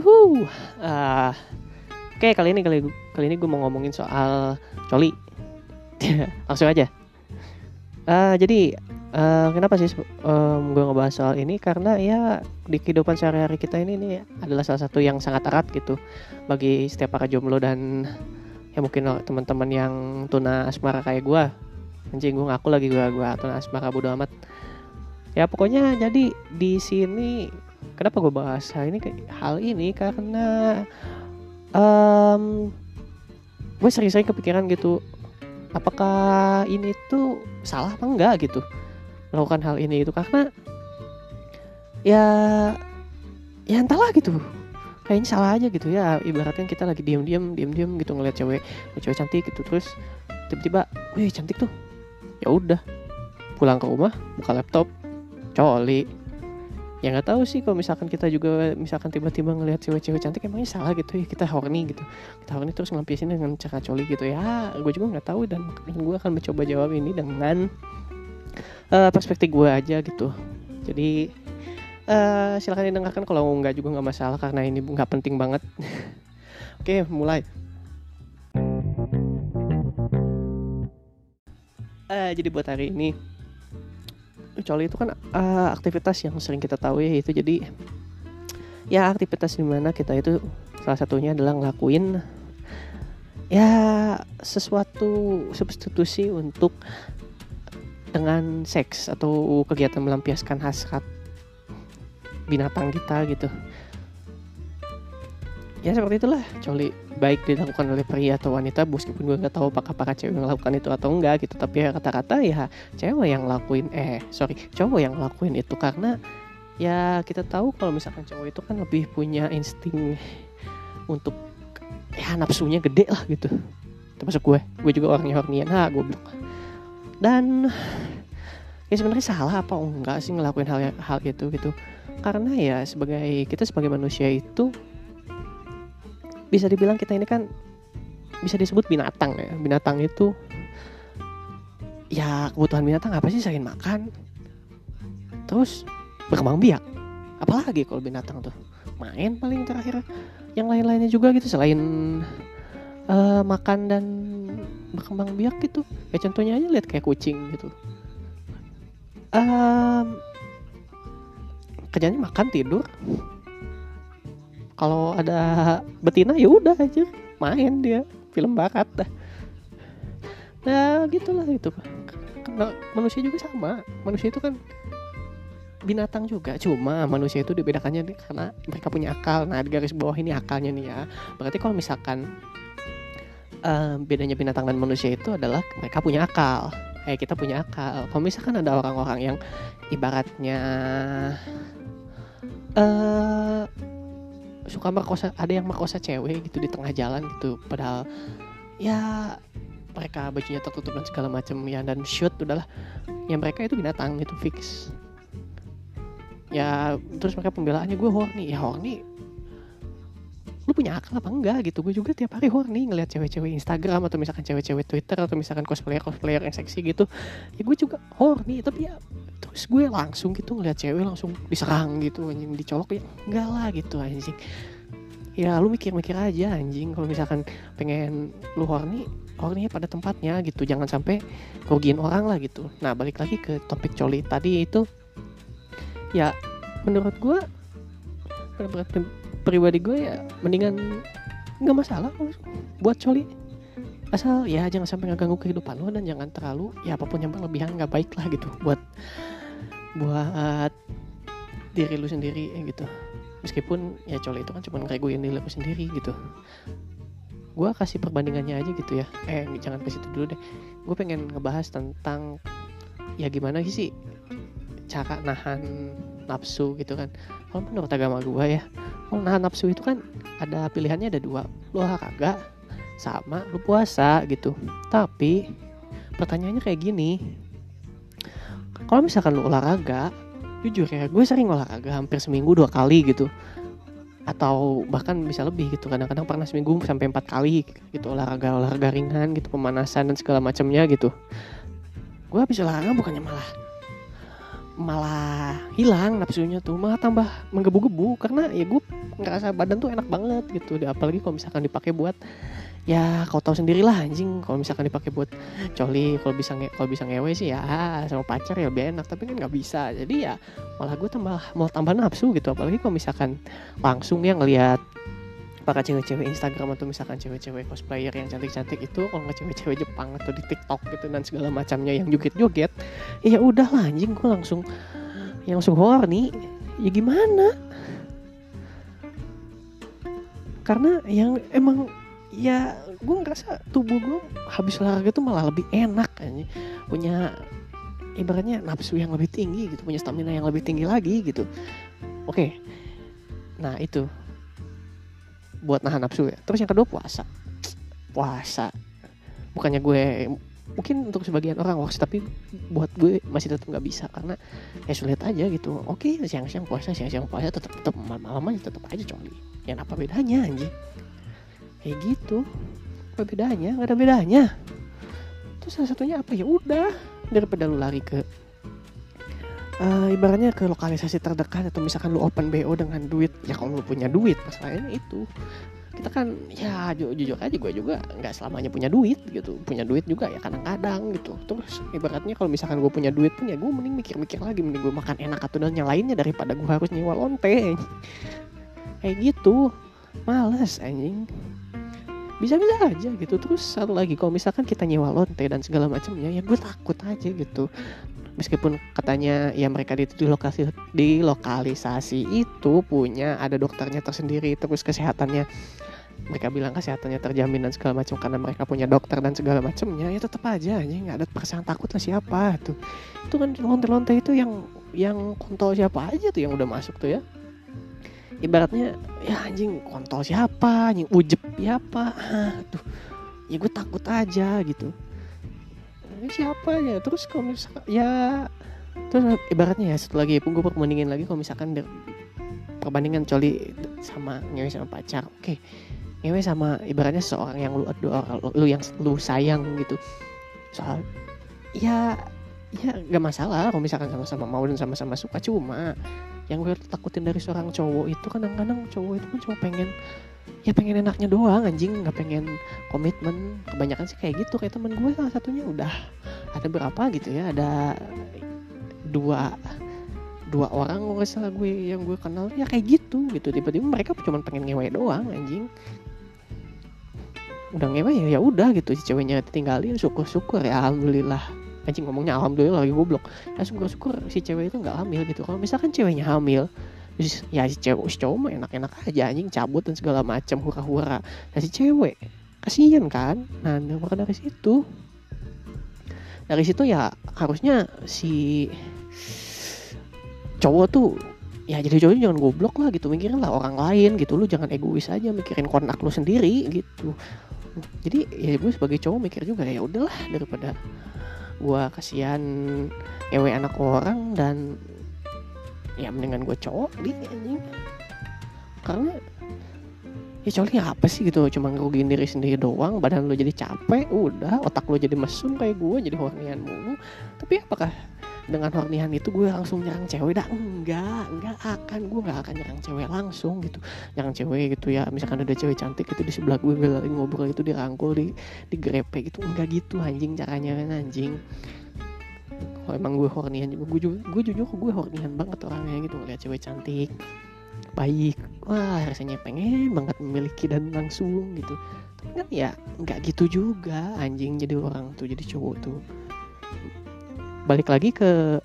Yuhu. Uh, Oke, okay, kali ini kali kali ini gue mau ngomongin soal coli. Langsung aja. Uh, jadi uh, kenapa sih um, gue ngebahas soal ini? Karena ya di kehidupan sehari-hari kita ini ini adalah salah satu yang sangat erat gitu bagi setiap para jomblo dan ya mungkin teman-teman yang tuna asmara kayak gue. Anjing gue ngaku lagi gue gue tuna asmara bodo amat. Ya pokoknya jadi di sini kenapa gue bahas hal ini hal ini? Karena um, gue sering-sering kepikiran gitu apakah ini tuh salah apa enggak gitu melakukan hal ini itu karena ya ya entahlah gitu kayaknya salah aja gitu ya. Ibaratnya kita lagi diam-diam diam-diam gitu ngeliat cewek cewek cantik gitu terus tiba-tiba wih cantik tuh. Ya udah pulang ke rumah buka laptop coli ya nggak tahu sih kalau misalkan kita juga misalkan tiba-tiba ngelihat cewek-cewek cantik emangnya salah gitu ya kita horny gitu. Kita horny terus ngelampiasin dengan cara coli gitu ya. Gue juga nggak tahu dan gue akan mencoba jawab ini dengan uh, perspektif gue aja gitu. Jadi uh, silakan didengarkan. Kalau nggak juga nggak masalah karena ini nggak penting banget. Oke mulai. Uh, jadi buat hari ini coli itu kan uh, aktivitas yang sering kita tahu ya itu jadi ya aktivitas di mana kita itu salah satunya adalah ngelakuin ya sesuatu substitusi untuk dengan seks atau kegiatan melampiaskan hasrat binatang kita gitu ya seperti itulah. Coli baik dilakukan oleh pria atau wanita meskipun gue nggak tahu apakah para cewek melakukan itu atau enggak gitu. Tapi ya kata-kata ya cewek yang lakuin eh sorry cowok yang lakuin itu karena ya kita tahu kalau misalkan cowok itu kan lebih punya insting untuk ya nafsunya gede lah gitu. Termasuk gue gue juga orangnya hornian. Ha gue bilang dan ya sebenarnya salah apa enggak sih ngelakuin hal hal itu gitu. Karena ya sebagai kita sebagai manusia itu bisa dibilang kita ini kan bisa disebut binatang ya. Binatang itu ya kebutuhan binatang apa sih selain makan? Terus berkembang biak. Apalagi kalau binatang tuh. Main paling terakhir. Yang lain-lainnya juga gitu selain uh, makan dan berkembang biak gitu. Ya contohnya aja lihat kayak kucing gitu. Um, kerjanya makan tidur kalau ada betina ya udah aja main dia film bakat dah. Nah gitulah itu karena manusia juga sama. Manusia itu kan binatang juga. Cuma manusia itu dibedakannya karena mereka punya akal. Nah di garis bawah ini akalnya nih ya. Berarti kalau misalkan uh, bedanya binatang dan manusia itu adalah mereka punya akal. Kayak kita punya akal. Kalau misalkan ada orang-orang yang ibaratnya uh, suka merkosa ada yang merkosa cewek gitu di tengah jalan gitu. Padahal ya mereka bajunya tertutup dan segala macam ya dan shoot udahlah. Ya mereka itu binatang itu fix. Ya terus mereka pembelaannya gue horny. Ya horny lu punya akal apa enggak gitu? Gue juga tiap hari horny ngeliat cewek-cewek Instagram atau misalkan cewek-cewek Twitter atau misalkan cosplayer cosplayer yang seksi gitu. Ya gue juga horny tapi ya terus gue langsung gitu ngeliat cewek langsung diserang gitu anjing dicolok ya enggak lah gitu anjing. Ya lu mikir-mikir aja anjing kalau misalkan pengen lu horny horny pada tempatnya gitu. Jangan sampai kerugiin orang lah gitu. Nah balik lagi ke topik coli tadi itu ya menurut gue pribadi gue ya mendingan nggak masalah buat coli. Asal ya jangan sampai ngeganggu kehidupan lo dan jangan terlalu ya apa pun yang berlebihan nggak baik lah gitu. Buat buat diri lu sendiri ya gitu. Meskipun ya coli itu kan cuma ngereguin diri lu sendiri gitu. Gue kasih perbandingannya aja gitu ya. Eh jangan ke situ dulu deh. Gue pengen ngebahas tentang ya gimana sih cara nahan nafsu gitu kan. Kalau menurut agama gue ya kalau nahan nafsu itu kan ada pilihannya ada dua. Lu olahraga sama lu puasa gitu. Tapi pertanyaannya kayak gini. Kalau misalkan lu olahraga jujur ya gue sering olahraga hampir seminggu dua kali gitu. Atau bahkan bisa lebih gitu kadang-kadang pernah seminggu sampai empat kali gitu olahraga olahraga ringan gitu pemanasan dan segala macamnya gitu. Gue habis olahraga bukannya malah malah hilang nafsunya tuh malah tambah menggebu-gebu karena ya gue ngerasa badan tuh enak banget gitu. Apalagi kalau misalkan dipakai buat ya kau tahu sendirilah anjing kalau misalkan dipakai buat coli kalau bisa nge kalau bisa ngewe sih ya sama pacar ya lebih enak tapi kan nggak bisa. Jadi ya malah gue tambah mau tambah nafsu gitu. Apalagi kalau misalkan langsung ya ngelihat para cewek-cewek Instagram atau misalkan cewek-cewek cosplayer yang cantik-cantik itu kalau nggak cewek-cewek Jepang atau di TikTok gitu dan segala macamnya yang joget-joget ya udah lah anjing gue langsung yang langsung horny ya gimana? Karena yang emang ya gue ngerasa tubuh gue habis olahraga tuh malah lebih enak aja punya ibaratnya nafsu yang lebih tinggi gitu punya stamina yang lebih tinggi lagi gitu. Oke. Nah itu buat nahan nafsu ya. Terus yang kedua puasa. Puasa. Bukannya gue mungkin untuk sebagian orang hoax tapi buat gue masih tetap nggak bisa karena ya sulit aja gitu. Oke siang-siang puasa siang-siang puasa tetap tetap malam-malam aja tetap aja coli ya apa bedanya anjing? Kayak gitu. Apa bedanya? Nggak ada bedanya. Terus salah satunya apa ya? Udah daripada lu lari ke uh, ibaratnya ke lokalisasi terdekat atau misalkan lu open BO dengan duit ya kalau lu punya duit masalahnya itu. Kita kan ya ju jujur aja gue juga nggak selamanya punya duit gitu. Punya duit juga ya kadang-kadang gitu. Terus ibaratnya kalau misalkan gue punya duit pun ya gue mending mikir-mikir lagi mending gue makan enak atau dan yang lainnya daripada gue harus nyewa lonte kayak gitu. Males anjing. Bisa-bisa aja gitu. Terus satu lagi kalau misalkan kita nyewa lonte dan segala macamnya ya gue takut aja gitu meskipun katanya ya mereka di, di lokasi di lokalisasi itu punya ada dokternya tersendiri terus kesehatannya mereka bilang kesehatannya terjamin dan segala macam karena mereka punya dokter dan segala macamnya ya tetap aja aja nggak ada perasaan takut lah siapa tuh. Itu kan lonte-lonte itu yang yang kontol siapa aja tuh yang udah masuk tuh ya. Ibaratnya ya anjing kontol siapa anjing ujep siapa tuh. Ya gue takut aja gitu ini siapa ya terus kalau misalkan ya terus ibaratnya ya satu lagi pun gue perbandingin lagi kalau misalkan perbandingan coli sama ngewe sama pacar oke okay. ngewe sama ibaratnya seorang yang lu adore lu yang lu sayang gitu soal ya ya gak masalah kalau misalkan sama-sama mau dan sama-sama suka cuma yang gue takutin dari seorang cowok itu kadang-kadang cowok itu pun cuma pengen ya pengen enaknya doang anjing. Nggak pengen komitmen. Kebanyakan sih kayak gitu. Kayak teman gue salah satunya udah ada berapa gitu ya. Ada dua dua orang nggak salah gue yang gue kenal. Ya kayak gitu gitu. Tiba-tiba mereka cuma pengen ngewe doang anjing. Udah ngewe ya ya udah gitu si ceweknya tinggalin. Syukur-syukur ya alhamdulillah anjing ngomongnya alhamdulillah lagi goblok. Ya syukur-syukur si cewek itu nggak hamil gitu. Kalau misalkan ceweknya hamil ya si cewek si cowok mah enak-enak aja anjing cabut dan segala macam hura-hura. Nah si cewek kasihan kan? Nah maka dari situ. Dari situ ya harusnya si cowok tuh ya jadi cowok jangan goblok lah gitu mikirin lah orang lain gitu. Lu jangan egois aja mikirin konak lu sendiri gitu. Jadi ya gue sebagai cowok mikir juga ya udahlah daripada gue kasihan ewe anak orang dan ya mendingan gue cowok di anjing. Karena ya coli apa sih gitu cuma ngerugiin diri sendiri doang badan lo jadi capek udah otak lo jadi mesum kayak gue jadi hornian mulu. Tapi apakah dengan hornian itu gue langsung nyerang cewek dah. Enggak enggak akan. Gue nggak akan nyerang cewek langsung gitu. Nyerang cewek gitu ya. Misalkan ada cewek cantik itu di sebelah gue lagi ngobrol itu dirangkul di di grepe gitu. Enggak gitu anjing caranya kan anjing. Kalau emang gue hornian juga gue gue jujur gue hornian banget orangnya gitu ngeliat cewek cantik baik. Wah rasanya pengen banget memiliki dan langsung gitu. Tapi kan ya nggak gitu juga anjing jadi orang tuh jadi cowok tuh balik lagi ke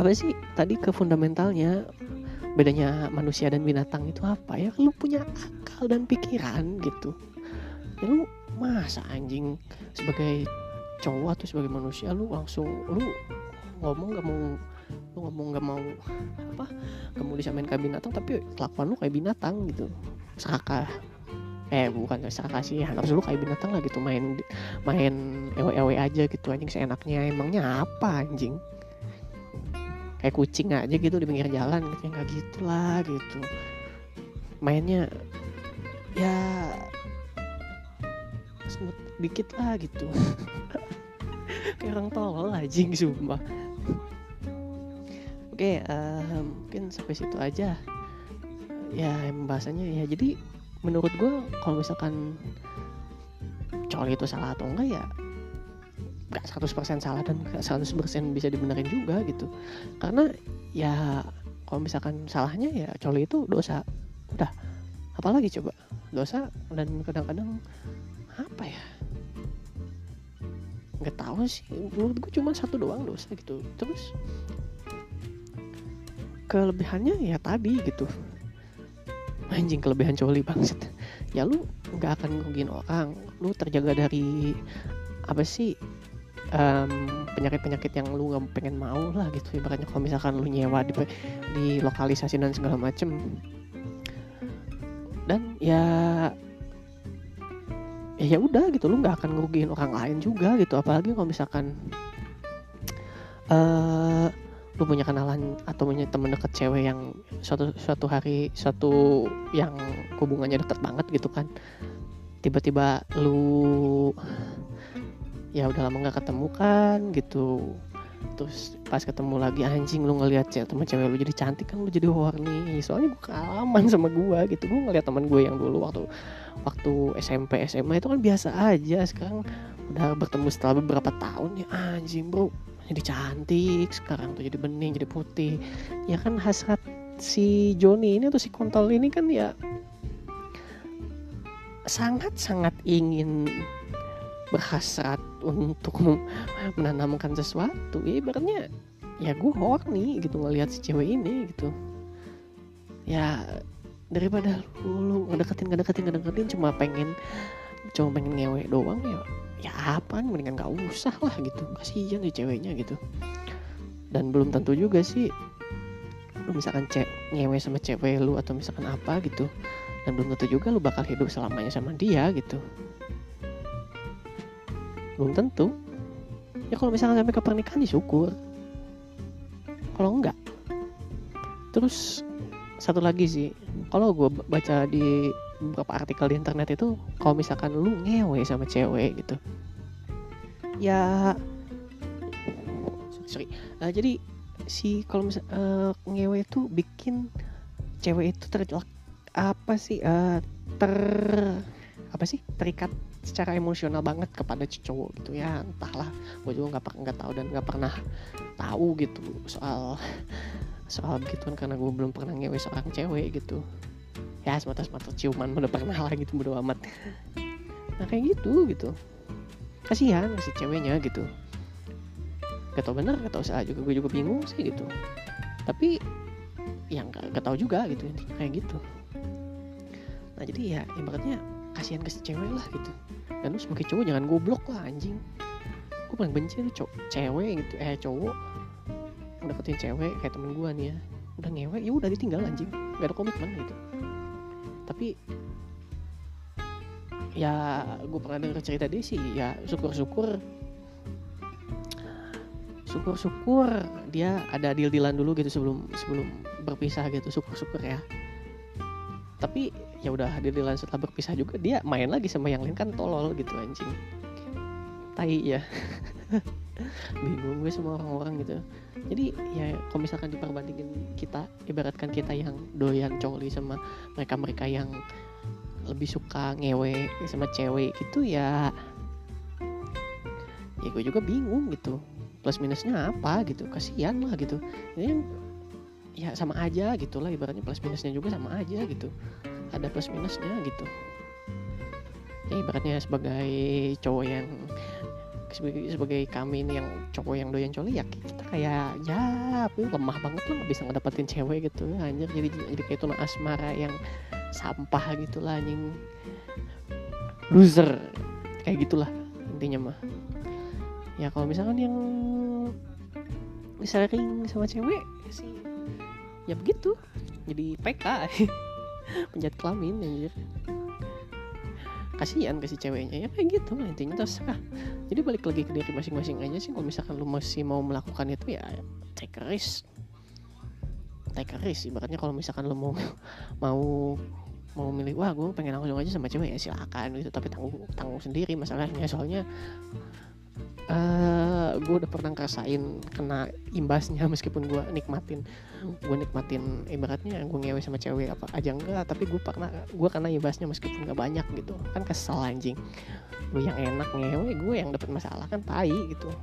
apa sih tadi ke fundamentalnya. Bedanya manusia dan binatang itu apa ya? Lu punya akal dan pikiran gitu. Ya lu masa anjing sebagai cowok atau sebagai manusia lu langsung lu ngomong gak mau lu ngomong gak mau apa gak mau disamain kayak binatang tapi kelakuan lu kayak binatang gitu. Serakah eh bukan serakah sih harus lu kayak binatang lah gitu main main ewe ewe aja gitu anjing seenaknya. Emangnya apa anjing? Kayak kucing aja gitu di pinggir jalan gitu nggak gitu lah gitu. Mainnya ya smooth dikit lah gitu. Kayak orang tolol anjing sumpah. Oke okay, uh, mungkin sampai situ aja. Ya pembahasannya ya. Jadi menurut gue kalau misalkan coli itu salah atau enggak ya nggak 100% salah dan nggak 100% bisa dibenerin juga gitu. Karena ya kalau misalkan salahnya ya coli itu dosa. Udah apalagi coba? Dosa dan kadang-kadang apa ya? Nggak tahu sih. Menurut gue cuma satu doang dosa gitu. Terus kelebihannya ya tadi gitu anjing kelebihan coli banget ya lu nggak akan ngerugiin orang. Lu terjaga dari apa sih penyakit-penyakit um, yang lu nggak pengen mau lah gitu. Ibaratnya kalau misalkan lu nyewa di di lokalisasi dan segala macem. Dan ya ya ya udah gitu. Lu nggak akan ngerugiin orang lain juga gitu. Apalagi kalau misalkan uh, lu punya kenalan atau punya temen deket cewek yang suatu suatu hari suatu yang hubungannya deket banget gitu kan tiba-tiba lu ya udah lama nggak ketemu kan gitu. Terus pas ketemu lagi anjing lu ngeliat cewek temen cewek lu jadi cantik kan lu jadi horny soalnya gue kealaman sama gue gitu. Gue ngeliat teman gue yang dulu waktu waktu SMP SMA itu kan biasa aja sekarang. Udah bertemu setelah beberapa tahun ya anjing bro jadi cantik sekarang tuh jadi bening jadi putih. Ya kan hasrat si Joni ini atau si kontol ini kan ya sangat sangat ingin berhasrat untuk menanamkan sesuatu. Ya ibaratnya ya gue nih gitu ngelihat si cewek ini gitu. Ya daripada lu, lu ngedeketin ngedeketin ngedeketin cuma pengen cuma pengen ngewe doang ya ya apa mendingan gak usah lah gitu. Kasihan si ceweknya gitu. Dan belum tentu juga sih lu misalkan cek ngewe sama cewek lu atau misalkan apa gitu dan belum tentu juga lu bakal hidup selamanya sama dia gitu. Belum tentu. Ya kalau misalnya sampai ke pernikahan ya syukur kalau enggak. Terus satu lagi sih. Kalau gue baca di beberapa artikel di internet itu kalau misalkan lu ngewe sama cewek gitu. Ya sorry. Uh, jadi si kalau misal uh, ngewe itu bikin cewek itu terjelak. Apa sih uh, ter apa sih terikat secara emosional banget kepada cowok gitu ya. Entahlah gue juga nggak nggak tahu dan nggak pernah tahu gitu soal soal begituan karena gue belum pernah ngewe seorang cewek gitu ya semata semata ciuman udah pernah lah gitu bodo amat. Nah kayak gitu gitu. Kasihan si ceweknya gitu. Gak tau bener gak tau salah juga gue juga bingung sih gitu. Tapi yang gak, gak tau juga gitu kayak gitu. Nah jadi ya ibaratnya kasihan ke si cewek lah gitu. Dan lu sebagai cowok jangan goblok lah anjing. Gue paling benci tuh cowok cewek gitu. Eh cowok. Deketin cewek kayak temen gue nih ya. Udah ngewe ya udah ditinggal anjing. Gak ada komitmen gitu tapi ya gue pernah denger cerita dia sih ya syukur-syukur syukur-syukur dia ada deal-dealan dulu gitu sebelum sebelum berpisah gitu syukur-syukur ya. Tapi ya udah deal-dealan setelah berpisah juga dia main lagi sama yang lain kan tolol gitu anjing. Tai ya bingung gue sama orang-orang gitu. Jadi ya kalau misalkan diperbandingin kita ibaratkan kita yang doyan coli sama mereka-mereka yang lebih suka ngewe sama cewek gitu ya ya gue juga bingung gitu. Plus minusnya apa gitu? Kasihan lah gitu. Ini ya sama aja gitu lah ibaratnya plus minusnya juga sama aja gitu. Ada plus minusnya gitu. Ya ibaratnya sebagai cowok yang sebagai, sebagai kami ini yang cowok yang doyan coli ya kita kayak ya lemah banget lah bisa ngedapetin cewek gitu. Anjir jadi jadi kayak tuna asmara yang sampah gitu lah anjing. Loser kayak gitulah intinya mah. Ya kalau misalkan yang sering sama cewek sih ya begitu. Jadi PK penjat kelamin anjir kasihan ke si ceweknya. Ya kayak gitu lah intinya terserah. Jadi balik lagi ke diri masing-masing aja sih kalau misalkan lu masih mau melakukan itu ya take a risk. Take a risk ibaratnya kalau misalkan lu mau mau mau milih wah gue pengen langsung aja sama cewek ya silakan gitu. Tapi tanggung tanggung sendiri masalahnya. Soalnya uh, gue udah pernah ngerasain kena imbasnya meskipun gue nikmatin. Gue nikmatin ibaratnya gue ngewe sama cewek apa aja enggak tapi gue pernah gue kena imbasnya meskipun gak banyak gitu. Kan kesel anjing. Gue yang enak ngewe gue yang dapat masalah kan tai gitu.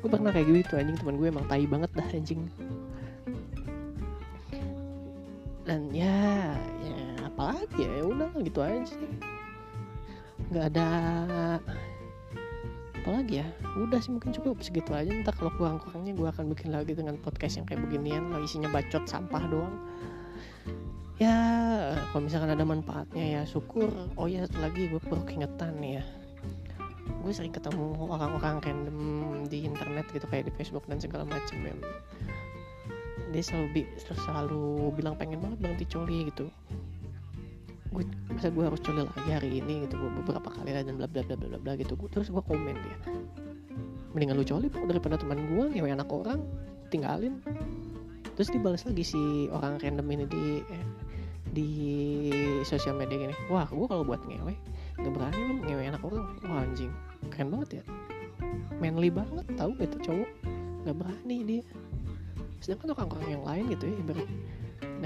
Gue pernah kayak gitu anjing. Teman gue emang tai banget dah anjing. Dan ya ya apalagi ya, ya udah gitu aja nggak ada apalagi ya? Udah sih mungkin cukup. Segitu aja. Ntar kalau kurang-kurangnya gue akan bikin lagi dengan podcast yang kayak beginian. Lah isinya bacot sampah doang. Ya kalau misalkan ada manfaatnya ya syukur. Oh ya satu lagi. Gue perlu keingetan ya. Gue sering ketemu orang-orang random di internet gitu kayak di Facebook dan segala macam ya dia selalu selalu bilang pengen banget berhenti coli gitu gue masa gue harus coli lagi hari ini gitu gue beberapa kali lah dan bla bla bla bla bla gitu gue terus gue komen dia. Mendingan lu coli daripada teman gue ngewe anak orang tinggalin. Terus dibalas lagi si orang random ini di eh, di sosial media gini. Wah gue kalau buat ngewe nggak berani lu ngewe anak orang. Wah anjing keren banget ya. Manly banget tahu gitu cowok. Nggak berani dia. Sedangkan orang-orang yang lain gitu ya ibarat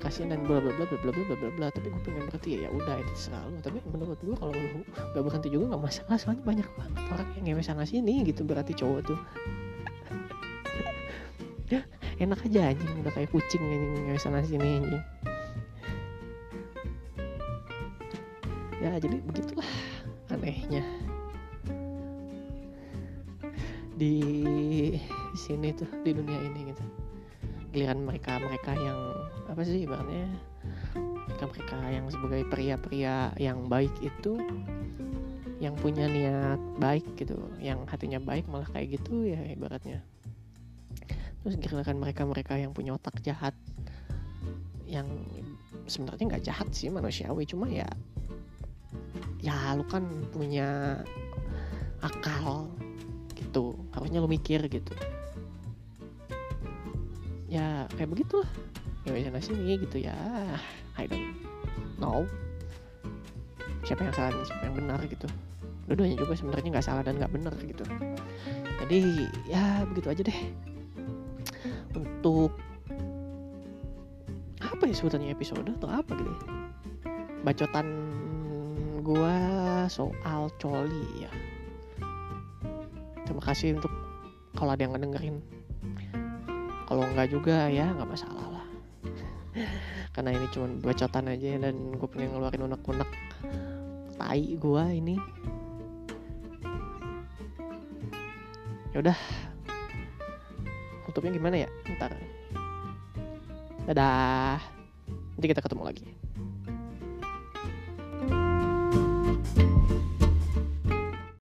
kasihan dan bla bla bla bla bla bla bla bla tapi gue pengen berhenti ya, ya udah itu selalu tapi menurut gue kalau lu gak berhenti juga gak masalah soalnya banyak banget orang yang ngewe sana sini gitu berarti cowok tuh. Enak aja anjing udah kayak kucing anjing ngewe sana sini anjing. Ya jadi begitulah anehnya. Di sini tuh di dunia ini gitu giliran mereka mereka yang apa sih ibaratnya mereka mereka yang sebagai pria-pria yang baik itu yang punya niat baik gitu yang hatinya baik malah kayak gitu ya ibaratnya. Terus giliran mereka mereka yang punya otak jahat yang sebenarnya nggak jahat sih manusiawi cuma ya ya lu kan punya akal gitu harusnya lu mikir gitu ya kayak begitulah. Ya sana sini gitu ya. I don't know. Siapa yang salah siapa yang benar gitu. Dua-duanya juga sebenarnya nggak salah dan nggak benar gitu. Jadi ya begitu aja deh. Untuk apa ya sebetulnya episode atau apa gitu ya? bacotan gua soal coli ya. Terima kasih untuk kalau ada yang ngedengerin kalau enggak juga ya nggak masalah lah. Karena ini cuma bacotan aja dan gue pengen ngeluarin unek-unek tai gue ini. Ya udah. Tutupnya gimana ya? Ntar. Dadah. Nanti kita ketemu lagi